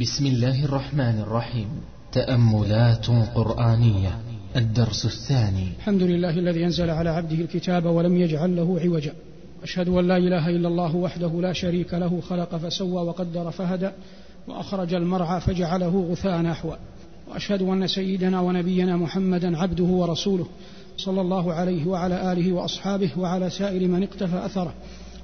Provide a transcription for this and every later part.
بسم الله الرحمن الرحيم. تأملات قرآنية. الدرس الثاني. الحمد لله الذي أنزل على عبده الكتاب ولم يجعل له عوجا. أشهد أن لا إله إلا الله وحده لا شريك له خلق فسوى وقدر فهدى وأخرج المرعى فجعله غثاء نحوا وأشهد أن سيدنا ونبينا محمدا عبده ورسوله صلى الله عليه وعلى آله وأصحابه وعلى سائر من اقتفى أثره.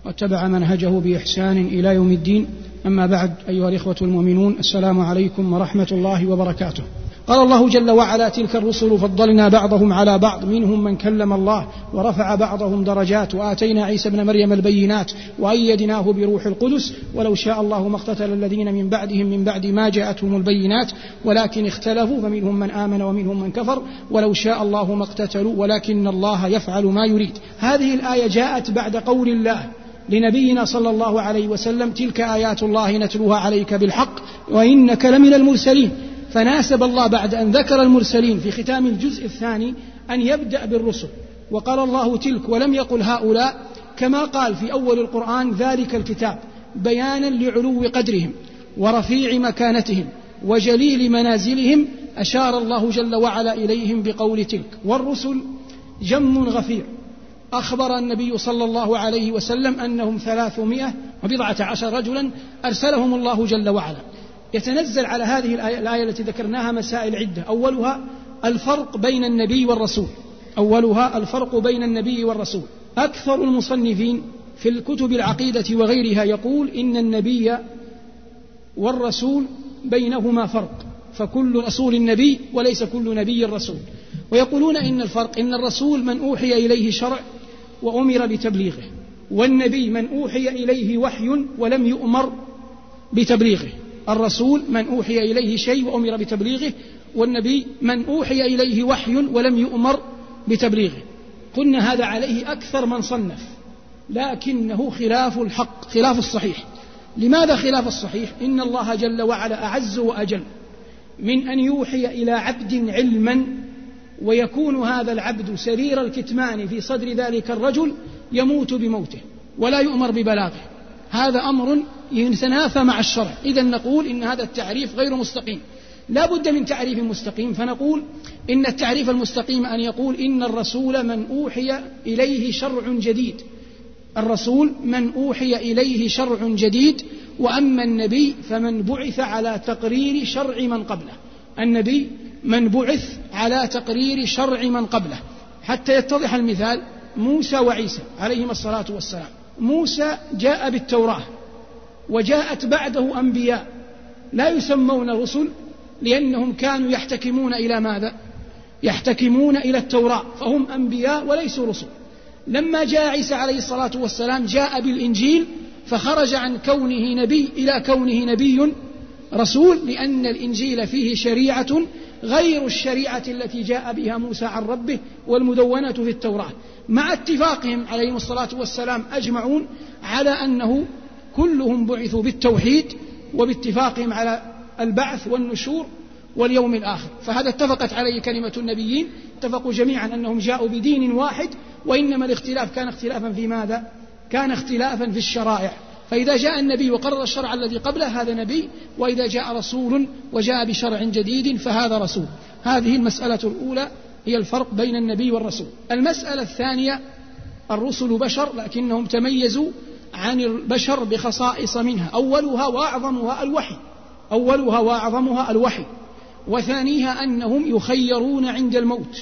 واتبع منهجه بإحسان إلى يوم الدين. أما بعد أيها الإخوة المؤمنون السلام عليكم ورحمة الله وبركاته. قال الله جل وعلا تلك الرسل فضلنا بعضهم على بعض منهم من كلم الله ورفع بعضهم درجات وآتينا عيسى ابن مريم البينات وأيدناه بروح القدس. ولو شاء الله ما اقتتل الذين من بعدهم من بعد ما جاءتهم البينات ولكن اختلفوا فمنهم من آمن ومنهم من كفر. ولو شاء الله ما اقتتلوا ولكن الله يفعل ما يريد. هذه الآية جاءت بعد قول الله. لنبينا صلى الله عليه وسلم تلك آيات الله نتلوها عليك بالحق وإنك لمن المرسلين. فناسب الله بعد أن ذكر المرسلين في ختام الجزء الثاني أن يبدأ بالرسل. وقال الله تلك ولم يقل هؤلاء كما قال في أول القرآن ذلك الكتاب بيانا لعلو قدرهم ورفيع مكانتهم وجليل منازلهم أشار الله جل وعلا إليهم بقول تلك. والرسل جم غفير. أخبر النبي صلى الله عليه وسلم أنهم ثلاثمائة وبضعة عشر رجلا أرسلهم الله جل وعلا. يتنزل على هذه الآية, الآية التي ذكرناها مسائل عدة أولها الفرق بين النبي والرسول. أولها الفرق بين النبي والرسول. أكثر المصنفين في الكتب العقيدة وغيرها يقول إن النبي والرسول بينهما فرق. فكل رسول نبي وليس كل نبي رسول. ويقولون إن الفرق إن الرسول من أوحي إليه شرع وأمر بتبليغه. والنبي من أوحي إليه وحي ولم يؤمر بتبليغه. الرسول من أوحي إليه شيء وأمر بتبليغه. والنبي من أوحي إليه وحي ولم يؤمر بتبليغه. قلنا هذا عليه أكثر من صنف. لكنه خلاف الحق خلاف الصحيح. لماذا خلاف الصحيح؟ إن الله جل وعلا أعز وأجل من أن يوحي إلى عبد علما ويكون هذا العبد سرير الكتمان في صدر ذلك الرجل يموت بموته ولا يؤمر ببلاغه. هذا أمر يتنافى مع الشرع. اذا نقول إن هذا التعريف غير مستقيم. لا بد من تعريف مستقيم. فنقول إن التعريف المستقيم أن يقول إن الرسول من أوحي إليه شرع جديد. الرسول من أوحي إليه شرع جديد وأما النبي فمن بعث على تقرير شرع من قبله. النبي من بعث على تقرير شرع من قبله. حتى يتضح المثال موسى وعيسى عليهما الصلاة والسلام. موسى جاء بالتوراة وجاءت بعده أنبياء. لا يسمون رسل لأنهم كانوا يحتكمون إلى ماذا؟ يحتكمون إلى التوراة فهم أنبياء وليسوا رسل. لما جاء عيسى عليه الصلاة والسلام جاء بالإنجيل فخرج عن كونه نبي إلى كونه نبي رسول لأن الإنجيل فيه شريعة غير الشريعة التي جاء بها موسى عن ربه والمدونة في التوراة. مع اتفاقهم عليهم الصلاة والسلام أجمعون على أنه كلهم بعثوا بالتوحيد وباتفاقهم على البعث والنشور واليوم الآخر. فهذا اتفقت عليه كلمة النبيين. اتفقوا جميعا أنهم جاءوا بدين واحد وإنما الاختلاف كان اختلافا في ماذا؟ كان اختلافا في الشرائع. فإذا جاء النبي وقرر الشرع الذي قبله هذا نبي وإذا جاء رسول وجاء بشرع جديد فهذا رسول. هذه المسألة الأولى هي الفرق بين النبي والرسول. المسألة الثانية الرسل بشر لكنهم تميزوا عن البشر بخصائص منها. أولها وأعظمها الوحي. أولها وأعظمها الوحي. وثانيها أنهم يخيرون عند الموت.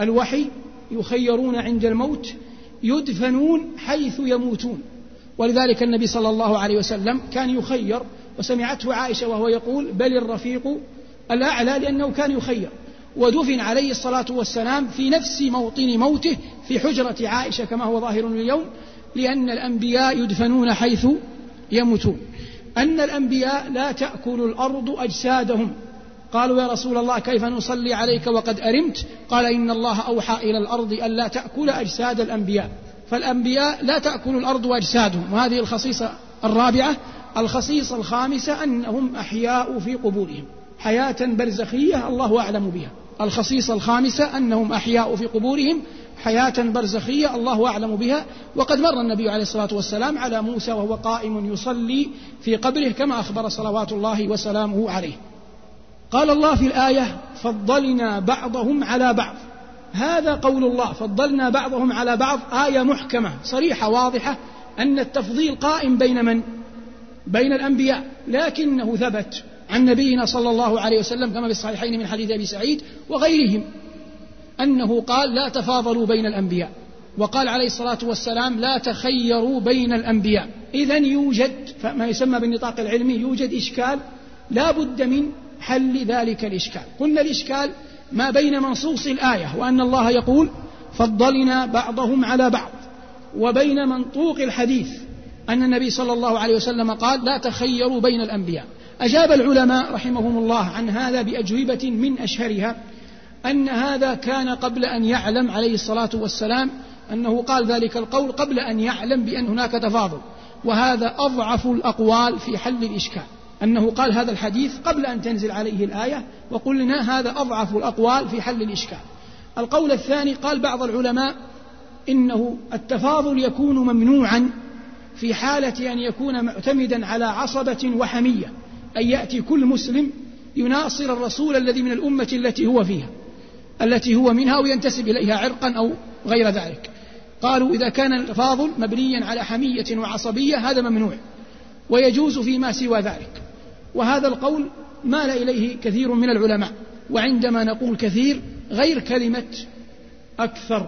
الوحي يخيرون عند الموت يدفنون حيث يموتون. ولذلك النبي صلى الله عليه وسلم كان يخير وسمعته عائشة وهو يقول بل الرفيق الأعلى لأنه كان يخير. ودفن عليه الصلاة والسلام في نفس موطن موته في حجرة عائشة كما هو ظاهر اليوم لأن الأنبياء يدفنون حيث يموتون. أن الأنبياء لا تأكل الأرض أجسادهم. قالوا يا رسول الله كيف نصلي عليك وقد أرمت؟ قال إن الله أوحى إلى الأرض ألا تأكل أجساد الأنبياء. فالأنبياء لا تأكل الأرض أجسادهم وهذه الخصيصة الرابعة الخصيصة الخامسة أنهم أحياء في قبورهم. حياة برزخية الله أعلم بها. الخصيصة الخامسة أنهم أحياء في قبورهم حياة برزخية الله أعلم بها. وقد مر النبي عليه الصلاة والسلام على موسى وهو قائم يصلي في قبره كما أخبر صلوات الله وسلامه عليه. قال الله في الآية فضلنا بعضهم على بعض. هذا قول الله. فضلنا بعضهم على بعض. آية محكمة صريحة واضحة أن التفضيل قائم بين من؟ بين الأنبياء. لكنه ثبت عن نبينا صلى الله عليه وسلم كما في الصحيحين من حديث أبي سعيد وغيرهم أنه قال لا تفاضلوا بين الأنبياء. وقال عليه الصلاة والسلام لا تخيروا بين الأنبياء. إذا يوجد ما يسمى بالنطاق العلمي يوجد إشكال لا بد من حل ذلك الإشكال. قلنا الإشكال ما بين منصوص الآية وأن الله يقول فضلنا بعضهم على بعض وبين منطوق الحديث أن النبي صلى الله عليه وسلم قال لا تخيروا بين الأنبياء. أجاب العلماء رحمهم الله عن هذا بأجوبة من أشهرها أن هذا كان قبل أن يعلم عليه الصلاة والسلام أنه قال ذلك القول قبل أن يعلم بأن هناك تفاضل وهذا أضعف الأقوال في حل الإشكال. أنه قال هذا الحديث قبل أن تنزل عليه الآية وقلنا هذا أضعف الأقوال في حل الإشكال. القول الثاني قال بعض العلماء إنه التفاضل يكون ممنوعا في حالة أن يكون معتمدا على عصبة وحمية أن يأتي كل مسلم يناصر الرسول الذي من الأمة التي هو فيها التي هو منها أو ينتسب إليها عرقا أو غير ذلك. قالوا إذا كان التفاضل مبنيا على حمية وعصبية هذا ممنوع ويجوز فيما سوى ذلك. وهذا القول مال إليه كثير من العلماء وعندما نقول كثير غير كلمة أكثر.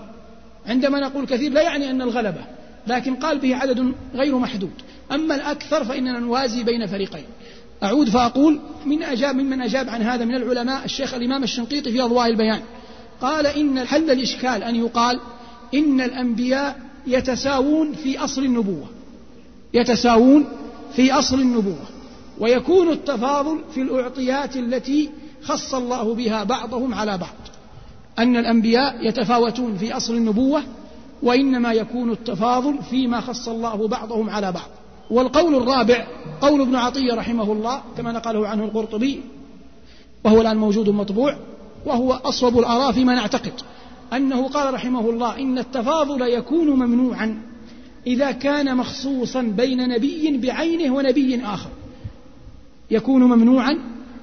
عندما نقول كثير لا يعني أن الغلبة لكن قال به عدد غير محدود. أما الأكثر فإننا نوازي بين فريقين. أعود فأقول من أجاب ممن أجاب عن هذا من العلماء الشيخ الإمام الشنقيطي في أضواء البيان. قال إن حل الإشكال أن يقال إن الأنبياء يتساوون في أصل النبوة. يتساوون في أصل النبوة. ويكون التفاضل في الأعطيات التي خص الله بها بعضهم على بعض. أن الأنبياء يتفاوتون في أصل النبوة وإنما يكون التفاضل فيما خص الله بعضهم على بعض. والقول الرابع قول ابن عطية رحمه الله كما نقله عنه القرطبي وهو الآن موجود مطبوع وهو أصوب الآراء فيما نعتقد. أنه قال رحمه الله إن التفاضل يكون ممنوعا إذا كان مخصوصا بين نبي بعينه ونبي آخر. يكون ممنوعا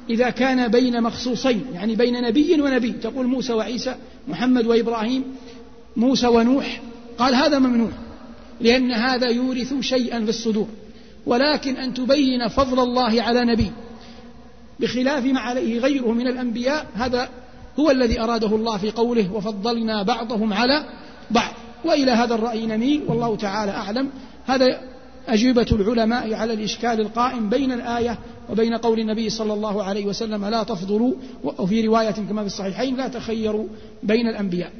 إذا كان بين مخصوصين يعني بين نبي ونبي. تقول موسى وعيسى محمد وإبراهيم موسى ونوح. قال هذا ممنوع لأن هذا يورث شيئا في الصدور. ولكن أن تبين فضل الله على نبي بخلاف ما عليه غيره من الأنبياء هذا هو الذي أراده الله في قوله وفضلنا بعضهم على بعض. وإلى هذا الرأي نميل والله تعالى أعلم. هذا أجوبة العلماء على الإشكال القائم بين الآية وبين قول النبي صلى الله عليه وسلم لا تفضلوا وفي رواية كما في الصحيحين لا تخيروا بين الأنبياء.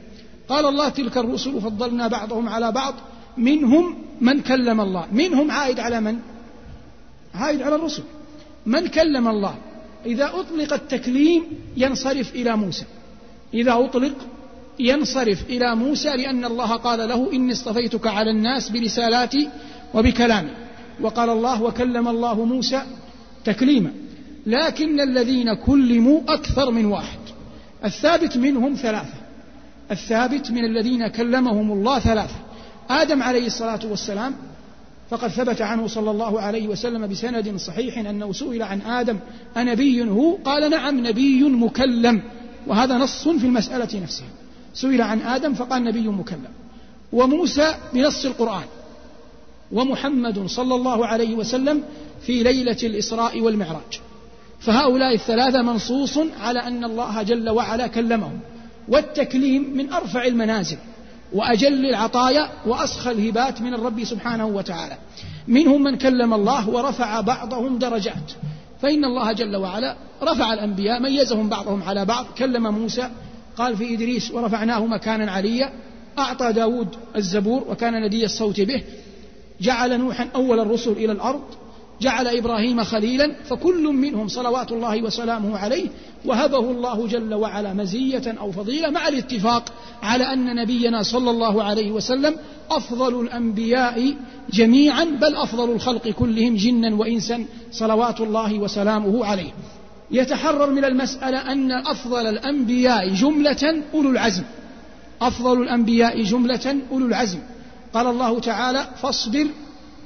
قال الله تلك الرسل فضلنا بعضهم على بعض منهم من كلم الله. منهم عائد على من؟ عائد على الرسل. من كلم الله؟ إذا أطلق التكليم ينصرف إلى موسى. إذا أطلق ينصرف إلى موسى لأن الله قال له إني اصطفيتك على الناس برسالاتي وبكلامي وقال الله وكلم الله موسى تكليما. لكن الذين كلموا أكثر من واحد. الثابت منهم ثلاثة. الثابت من الذين كلمهم الله ثلاثة. آدم عليه الصلاة والسلام فقد ثبت عنه صلى الله عليه وسلم بسند صحيح أنه سئل عن آدم أنبي هو؟ قال نعم نبي مكلم. وهذا نص في المسألة نفسها. سئل عن آدم فقال نبي مكلم. وموسى بنص القرآن. ومحمد صلى الله عليه وسلم في ليلة الإسراء والمعراج. فهؤلاء الثلاثة منصوص على أن الله جل وعلا كلمهم والتكليم من أرفع المنازل وأجل العطايا وأسخى الهبات من الرب سبحانه وتعالى. منهم من كلم الله ورفع بعضهم درجات فإن الله جل وعلا رفع الأنبياء ميزهم بعضهم على بعض. كلم موسى قال في إدريس ورفعناه مكانا عليا أعطى داود الزبور وكان ندي الصوت به جعل نوحا أول الرسل إلى الأرض جعل إبراهيم خليلا فكل منهم صلوات الله وسلامه عليه وهبه الله جل وعلا مزية أو فضيلة مع الاتفاق على أن نبينا صلى الله عليه وسلم أفضل الأنبياء جميعا بل أفضل الخلق كلهم جنا وإنسا صلوات الله وسلامه عليه. يتحرر من المسألة أن أفضل الأنبياء جملة أولو العزم أفضل الأنبياء جملة أولو العزم. قال الله تعالى فاصبر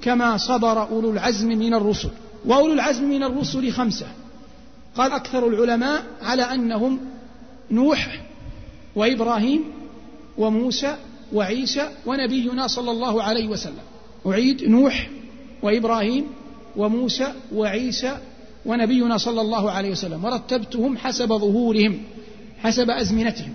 كما صبر أولو العزم من الرسل. وأولو العزم من الرسل خمسة. قال أكثر العلماء على أنهم نوح وإبراهيم وموسى وعيسى ونبينا صلى الله عليه وسلم. أعيد نوح وإبراهيم وموسى وعيسى ونبينا صلى الله عليه وسلم. ورتبتهم حسب ظهورهم حسب أزمنتهم.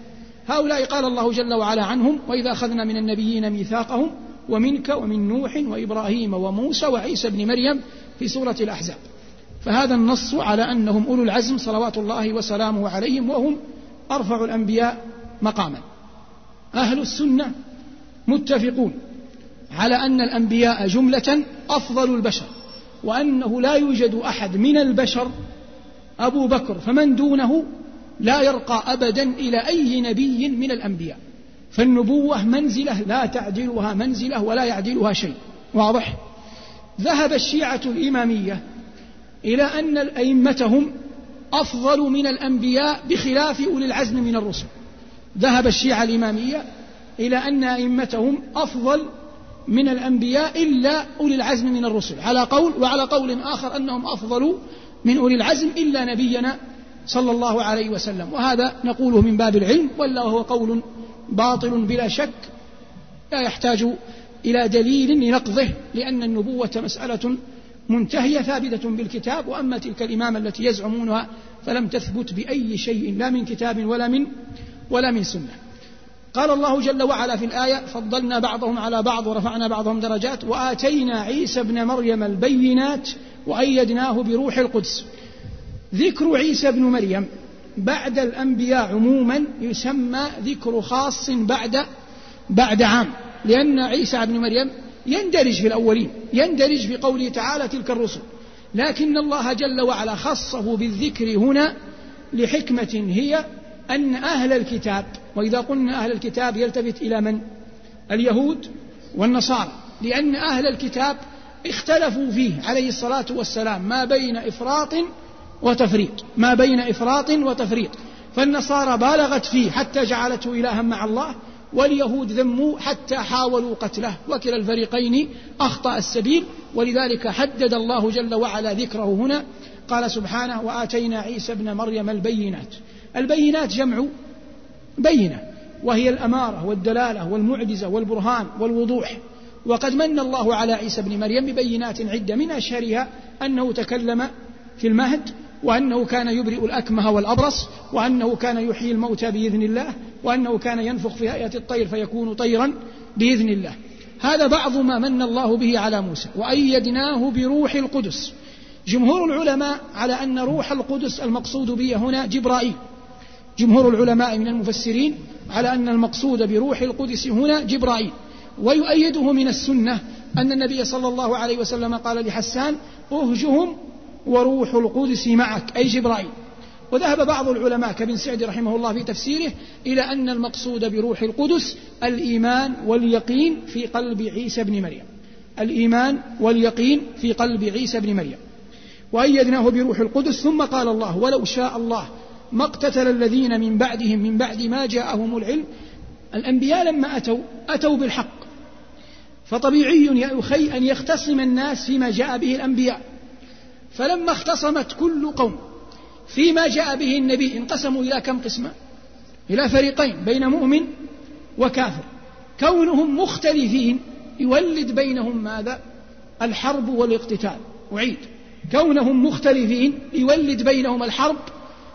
هؤلاء قال الله جل وعلا عنهم وإذا أخذنا من النبيين ميثاقهم ومنك ومن نوح وإبراهيم وموسى وعيسى بن مريم في سورة الأحزاب. فهذا النص على أنهم أولو العزم صلوات الله وسلامه عليهم وهم أرفع الأنبياء مقاما. أهل السنة متفقون على أن الأنبياء جملة أفضل البشر وأنه لا يوجد أحد من البشر أبو بكر فمن دونه لا يرقى أبدا إلى أي نبي من الأنبياء. فالنبوة منزلة لا تعدلها منزلة ولا يعدلها شيء. واضح؟ ذهب الشيعة الإمامية إلى أن أئمتهم أفضل من الأنبياء بخلاف أولي العزم من الرسل. ذهب الشيعة الإمامية إلى أن أئمتهم أفضل من الأنبياء إلا أولي العزم من الرسل. على قول وعلى قول آخر أنهم أفضل من أولي العزم إلا نبينا صلى الله عليه وسلم. وهذا نقوله من باب العلم ولا هو قول باطل بلا شك لا يحتاج إلى دليل لنقضه لأن النبوة مسألة منتهية ثابتة بالكتاب وأما تلك الإمامة التي يزعمونها فلم تثبت بأي شيء لا من كتاب ولا من ولا من سنة. قال الله جل وعلا في الآية فضلنا بعضهم على بعض ورفعنا بعضهم درجات وآتينا عيسى ابن مريم البينات وأيدناه بروح القدس. ذكر عيسى ابن مريم بعد الأنبياء عموما يسمى ذكر خاص بعد بعد عام لأن عيسى ابن مريم يندرج في الأولين يندرج في قوله تعالى تلك الرسل لكن الله جل وعلا خصه بالذكر هنا لحكمة هي أن أهل الكتاب وإذا قلنا أهل الكتاب يلتفت إلى من؟ اليهود والنصارى لأن أهل الكتاب اختلفوا فيه عليه الصلاة والسلام ما بين إفراط وتفريط ما بين إفراط وتفريط فالنصارى بالغت فيه حتى جعلته إلها مع الله واليهود ذموا حتى حاولوا قتله. وكلا الفريقين أخطأ السبيل ولذلك حدد الله جل وعلا ذكره هنا. قال سبحانه وآتينا عيسى ابن مريم البينات. البينات جمع بينة وهي الأمارة والدلالة والمعجزة والبرهان والوضوح. وقد من الله على عيسى ابن مريم ببينات عدة من أشهرها أنه تكلم في المهد وأنه كان يبرئ الأكمه والأبرص وأنه كان يحيي الموتى بإذن الله وأنه كان ينفخ في هيئة الطير فيكون طيرا بإذن الله. هذا بعض ما من الله به على موسى وأيدناه بروح القدس. جمهور العلماء على أن روح القدس المقصود به هنا جبرائيل. جمهور العلماء من المفسرين على أن المقصود بروح القدس هنا جبرائيل. ويؤيده من السنة أن النبي صلى الله عليه وسلم قال لحسان أهجهم وروح القدس معك أي جبرائيل. وذهب بعض العلماء كابن سعد رحمه الله في تفسيره إلى أن المقصود بروح القدس الإيمان واليقين في قلب عيسى بن مريم. الإيمان واليقين في قلب عيسى بن مريم. وأيدناه بروح القدس ثم قال الله ولو شاء الله ما اقتتل الذين من بعدهم من بعد ما جاءهم العلم. الأنبياء لما أتوا أتوا بالحق. فطبيعي يا أخي أن يختصم الناس فيما جاء به الأنبياء. فلما اختصمت كل قوم فيما جاء به النبي انقسموا إلى كم قسما إلى فريقين بين مؤمن وكافر. كونهم مختلفين يولد بينهم ماذا؟ الحرب والاقتتال. أعيد. كونهم مختلفين يولد بينهم الحرب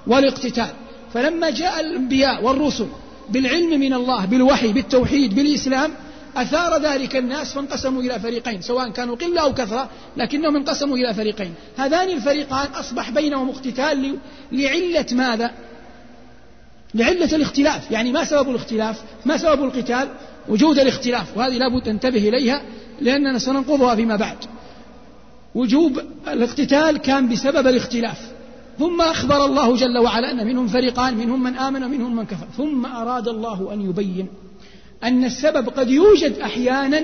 والاقتتال. فلما جاء الأنبياء والرسل بالعلم من الله بالوحي بالتوحيد بالإسلام أثار ذلك الناس فانقسموا إلى فريقين سواء كانوا قلة أو كثرة لكنهم انقسموا إلى فريقين. هذان الفريقان أصبح بينهم اقتتال لعلة ماذا؟ لعلة الاختلاف. يعني ما سبب الاختلاف؟ ما سبب القتال؟ وجود الاختلاف. وهذه لابد تنتبه إليها لأننا سننقضها فيما بعد. وجوب الاقتتال كان بسبب الاختلاف. ثم أخبر الله جل وعلا أن منهم فريقان منهم من آمن ومنهم من كفر. ثم أراد الله أن يبين أن السبب قد يوجد أحيانا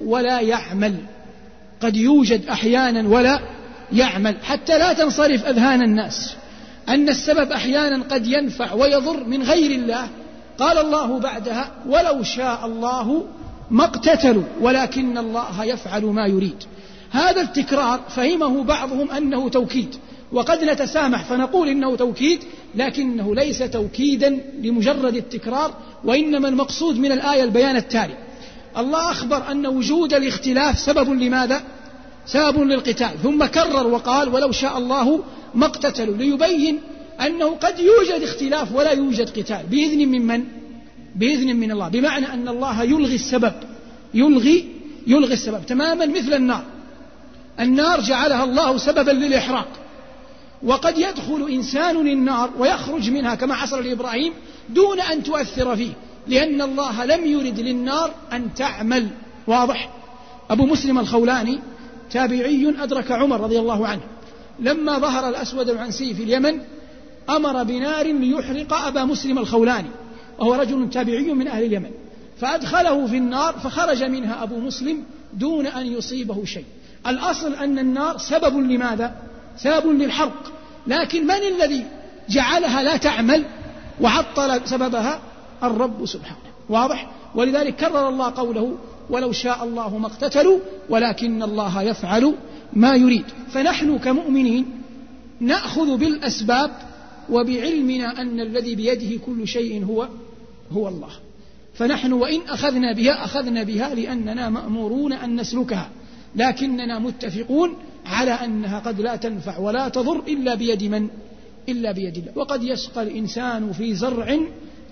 ولا يعمل. قد يوجد أحيانا ولا يعمل. حتى لا تنصرف أذهان الناس. أن السبب أحيانا قد ينفع ويضر من غير الله. قال الله بعدها ولو شاء الله ما اقتتلوا ولكن الله يفعل ما يريد. هذا التكرار فهمه بعضهم أنه توكيد. وقد نتسامح فنقول إنه توكيد لكنه ليس توكيدا لمجرد التكرار وإنما المقصود من الآية البيان التالي. الله أخبر أن وجود الاختلاف سبب لماذا؟ سبب للقتال. ثم كرر وقال ولو شاء الله ما اقتتلوا. ليبين أنه قد يوجد اختلاف ولا يوجد قتال. بإذن من من؟ بإذن من الله. بمعنى أن الله يلغي السبب. يلغي يلغي السبب. تماما مثل النار. النار جعلها الله سببا للإحراق. وقد يدخل إنسان النار ويخرج منها كما حصل لإبراهيم دون أن تؤثر فيه لأن الله لم يرد للنار أن تعمل. واضح؟ أبو مسلم الخولاني تابعي أدرك عمر رضي الله عنه لما ظهر الأسود عن سيف اليمن أمر بنار ليحرق أبا مسلم الخولاني وهو رجل تابعي من أهل اليمن. فأدخله في النار فخرج منها أبو مسلم دون أن يصيبه شيء. الأصل أن النار سبب لماذا؟ سبب للحرق. لكن من الذي جعلها لا تعمل وعطل سببها؟ الرب سبحانه. واضح؟ ولذلك كرر الله قوله ولو شاء الله ما اقتتلوا ولكن الله يفعل ما يريد. فنحن كمؤمنين نأخذ بالأسباب وبعلمنا أن الذي بيده كل شيء هو هو الله. فنحن وإن أخذنا بها أخذنا بها لأننا مأمورون أن نسلكها. لكننا متفقون على أنها قد لا تنفع ولا تضر إلا بيد من؟ إلا بيد الله. وقد يسقى الإنسان في زرع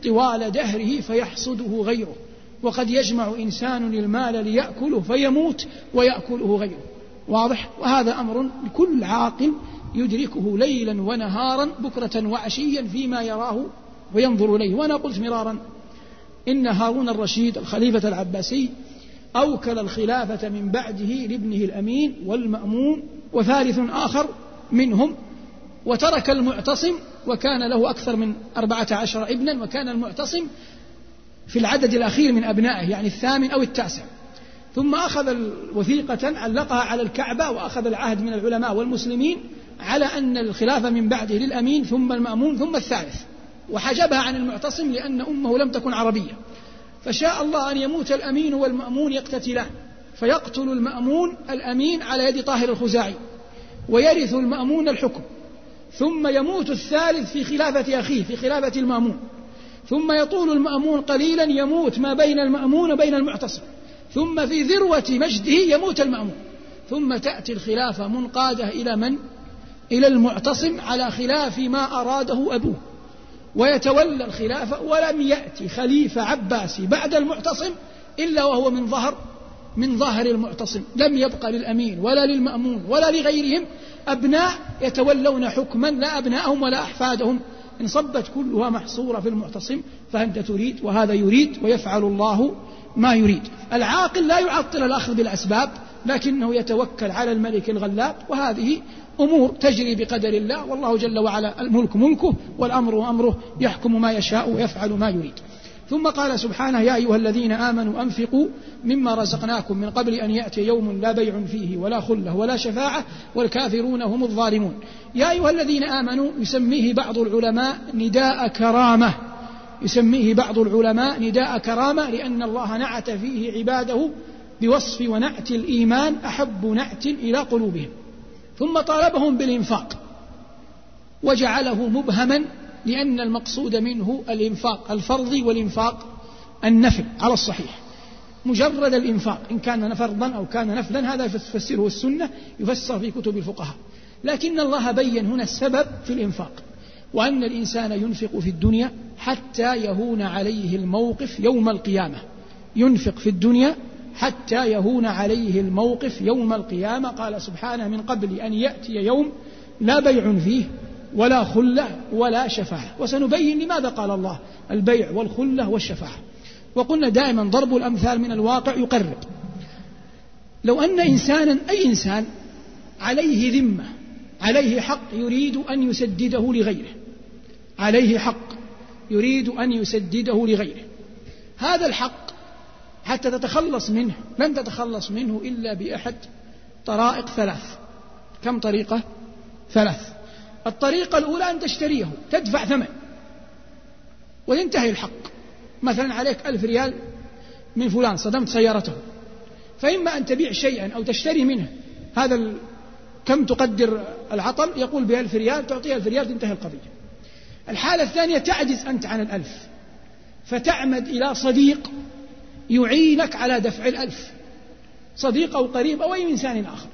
طوال دهره فيحصده غيره. وقد يجمع إنسان المال ليأكله فيموت ويأكله غيره. واضح؟ وهذا أمر لكل عاقل يدركه ليلا ونهارا بكرة وعشيا فيما يراه وينظر إليه. وأنا قلت مرارا إن هارون الرشيد الخليفة العباسي أوكل الخلافة من بعده لابنه الأمين والمأمون وثالث آخر منهم وترك المعتصم وكان له أكثر من أربعة عشر ابنا وكان المعتصم في العدد الأخير من أبنائه يعني الثامن أو التاسع. ثم أخذ وثيقة علقها على الكعبة وأخذ العهد من العلماء والمسلمين على أن الخلافة من بعده للأمين ثم المأمون ثم الثالث. وحجبها عن المعتصم لأن أمه لم تكن عربية. فشاء الله أن يموت الأمين والمأمون يقتتلان. فيقتل المأمون الأمين على يد طاهر الخزاعي ويرث المأمون الحكم. ثم يموت الثالث في خلافة أخيه في خلافة المأمون. ثم يطول المأمون قليلا يموت ما بين المأمون وبين المعتصم. ثم في ذروة مجده يموت المأمون. ثم تأتي الخلافة منقادة إلى من؟ إلى المعتصم على خلاف ما أراده أبوه. ويتولى الخلافة ولم يأتي خليفة عباسي بعد المعتصم إلا وهو من ظهر من ظهر المعتصم. لم يبقى للأمين ولا للمأمون ولا لغيرهم أبناء يتولون حكما لا أبناءهم ولا أحفادهم. إن صبت كلها محصورة في المعتصم فأنت تريد وهذا يريد ويفعل الله ما يريد. العاقل لا يعطل الأخذ بالأسباب لكنه يتوكل على الملك الغلاب وهذه أمور تجري بقدر الله والله جل وعلا الملك ملكه والأمر أمره يحكم ما يشاء ويفعل ما يريد. ثم قال سبحانه يا أيها الذين آمنوا أنفقوا مما رزقناكم من قبل أن يأتي يوم لا بيع فيه ولا خلة ولا شفاعة والكافرون هم الظالمون. يا أيها الذين آمنوا يسميه بعض العلماء نداء كرامة. يسميه بعض العلماء نداء كرامة لأن الله نعت فيه عباده بوصف ونعت الإيمان أحب نعت إلى قلوبهم. ثم طالبهم بالإنفاق. وجعله مبهما لأن المقصود منه الإنفاق الفرض والإنفاق النفل على الصحيح. مجرد الإنفاق إن كان فرضا أو كان نفلا هذا تفسره السنة يفسر في كتب الفقهاء. لكن الله بين هنا السبب في الإنفاق وأن الإنسان ينفق في الدنيا حتى يهون عليه الموقف يوم القيامة. ينفق في الدنيا حتى يهون عليه الموقف يوم القيامة. قال سبحانه من قبل أن يأتي يوم لا بيع فيه ولا خلة ولا شفاعة. وسنبين لماذا قال الله؟ البيع والخلة والشفاعة. وقلنا دائما ضرب الأمثال من الواقع يقرب. لو أن إنسانا أي إنسان عليه ذمة عليه حق يريد أن يسدده لغيره. عليه حق يريد أن يسدده لغيره. هذا الحق حتى تتخلص منه. لن تتخلص منه إلا بأحد؟ طرائق ثلاث. كم طريقة؟ ثلاث. الطريقة الأولى أن تشتريه تدفع ثمن. وينتهي الحق. مثلا عليك ألف ريال من فلان صدمت سيارته. فإما أن تبيع شيئا أو تشتري منه. هذا ال... كم تقدر العطل؟ يقول بألف ريال تعطيه ألف ريال تنتهي القضية. الحالة الثانية تعجز أنت عن الألف. فتعمد إلى صديق يعينك على دفع الألف صديق أو قريب أو أي إنسان آخر.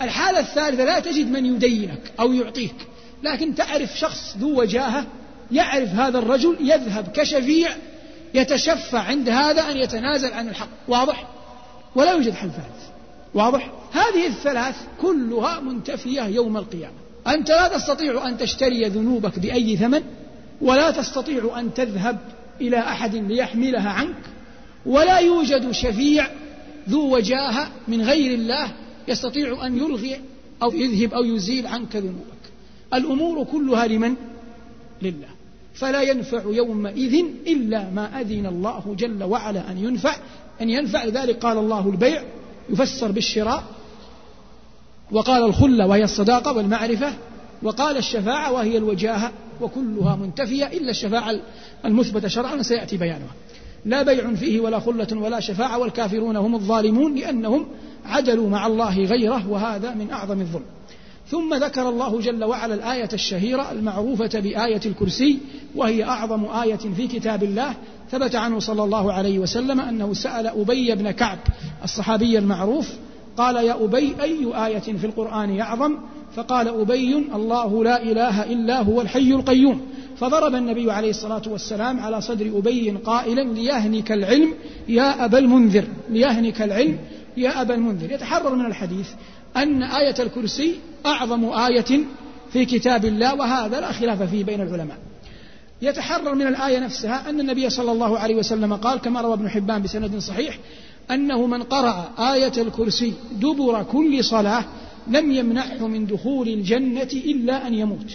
الحالة الثالثة لا تجد من يدينك أو يعطيك لكن تعرف شخص ذو وجاهة يعرف هذا الرجل يذهب كشفيع يتشفع عند هذا أن يتنازل عن الحق. واضح؟ ولا يوجد حل ثالث. واضح؟ هذه الثلاث كلها منتفية يوم القيامة. أنت لا تستطيع أن تشتري ذنوبك بأي ثمن ولا تستطيع أن تذهب إلى أحد ليحملها عنك ولا يوجد شفيع ذو وجاهة من غير الله يستطيع أن يلغي أو يذهب أو يزيل عنك ذنوبك. الأمور كلها لمن؟ لله. فلا ينفع يومئذ إلا ما أذن الله جل وعلا أن ينفع أن ينفع. لذلك قال الله البيع يفسر بالشراء. وقال الخلة وهي الصداقة والمعرفة. وقال الشفاعة وهي الوجاهة. وكلها منتفية إلا الشفاعة المثبتة شرعا سيأتي بيانها. لا بيع فيه ولا خلة ولا شفاعة والكافرون هم الظالمون لأنهم عدلوا مع الله غيره وهذا من أعظم الظلم. ثم ذكر الله جل وعلا الآية الشهيرة المعروفة بآية الكرسي وهي أعظم آية في كتاب الله. ثبت عنه صلى الله عليه وسلم أنه سأل أبي بن كعب الصحابي المعروف قال يا أبي أي آية في القرآن أعظم؟ فقال أبي الله لا إله إلا هو الحي القيوم. فضرب النبي عليه الصلاة والسلام على صدر أبي قائلا ليهنك العلم يا أبا المنذر ليهنك العلم يا أبا المنذر. يتحرر من الحديث أن آية الكرسي أعظم آية في كتاب الله وهذا لا خلاف فيه بين العلماء. يتحرر من الآية نفسها أن النبي صلى الله عليه وسلم قال كما روى ابن حبان بسند صحيح أنه من قرأ آية الكرسي دبر كل صلاة لم يمنعه من دخول الجنة إلا أن يموت.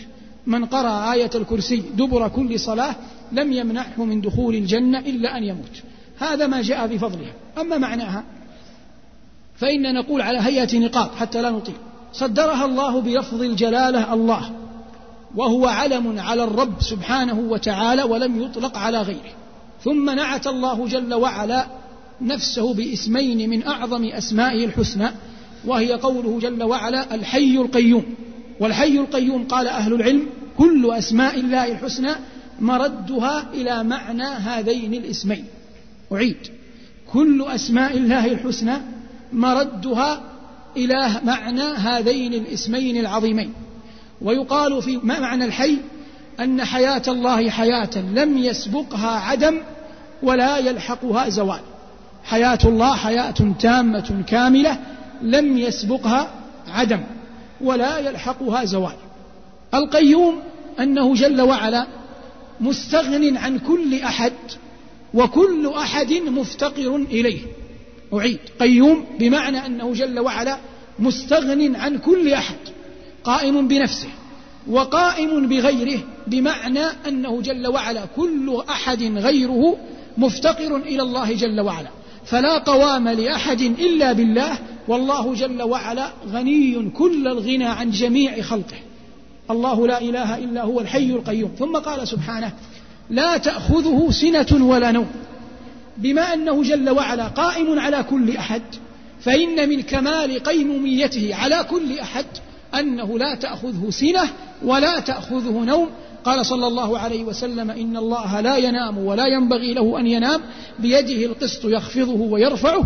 من قرأ آية الكرسي دبر كل صلاة لم يمنعه من دخول الجنة إلا أن يموت. هذا ما جاء بفضلها أما معناها فإن نقول على هيئة نقاط حتى لا نطيل. صدرها الله بلفظ الجلالة الله وهو علم على الرب سبحانه وتعالى ولم يطلق على غيره. ثم نعت الله جل وعلا نفسه باسمين من أعظم أسمائه الحسنى وهي قوله جل وعلا الحي القيوم. والحي القيوم قال أهل العلم كل أسماء الله الحسنى مردها إلى معنى هذين الاسمين. أعيد. كل أسماء الله الحسنى مردها إلى معنى هذين الاسمين العظيمين. ويقال في معنى الحي؟ أن حياة الله حياة لم يسبقها عدم ولا يلحقها زوال. حياة الله حياة تامة كاملة لم يسبقها عدم ولا يلحقها زوال. القيوم أنه جل وعلا مستغن عن كل أحد وكل أحد مفتقر إليه. أعيد. قيوم بمعنى أنه جل وعلا مستغن عن كل أحد قائم بنفسه وقائم بغيره بمعنى أنه جل وعلا كل أحد غيره مفتقر إلى الله جل وعلا. فلا قوام لأحد إلا بالله والله جل وعلا غني كل الغنى عن جميع خلقه. الله لا إله إلا هو الحي القيوم. ثم قال سبحانه لا تأخذه سنة ولا نوم. بما أنه جل وعلا قائم على كل أحد فإن من كمال قيموميته على كل أحد أنه لا تأخذه سنة ولا تأخذه نوم. قال صلى الله عليه وسلم إن الله لا ينام ولا ينبغي له أن ينام بيده القسط يخفضه ويرفعه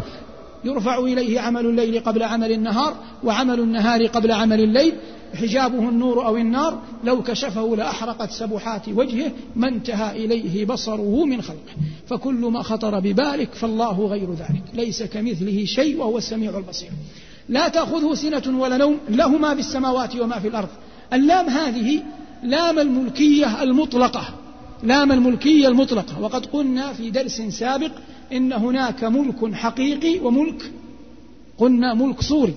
يرفع إليه عمل الليل قبل عمل النهار وعمل النهار قبل عمل الليل. حجابه النور أو النار لو كشفه لأحرقت سبحات وجهه ما انتهى إليه بصره من خلقه. فكل ما خطر ببالك فالله غير ذلك. ليس كمثله شيء وهو السميع البصير. لا تأخذه سنة ولا نوم له ما في السماوات وما في الأرض. اللام هذه لام الملكية المطلقة. لام الملكية المطلقة. وقد قلنا في درس سابق إن هناك ملك حقيقي وملك قلنا ملك صوري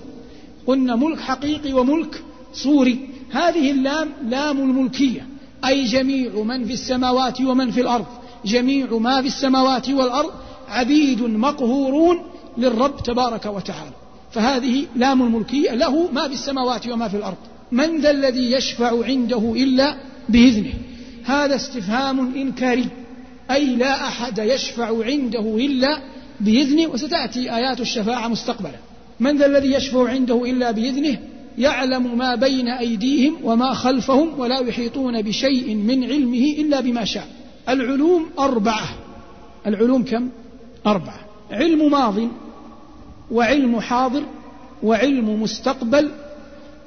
قلنا ملك حقيقي وملك صوري هذه اللام لام الملكية أي جميع من في السماوات ومن في الأرض. جميع ما في السماوات والأرض عبيد مقهورون للرب تبارك وتعالى. فهذه لام الملكية له ما في السماوات وما في الأرض. من ذا الذي يشفع عنده إلا بإذنه؟ هذا استفهام إنكاري. أي لا أحد يشفع عنده إلا بإذنه وستأتي آيات الشفاعة مستقبلا. من ذا الذي يشفع عنده إلا بإذنه؟ يعلم ما بين أيديهم وما خلفهم ولا يحيطون بشيء من علمه إلا بما شاء. العلوم أربعة. العلوم كم؟ أربعة. علم ماض وعلم حاضر وعلم مستقبل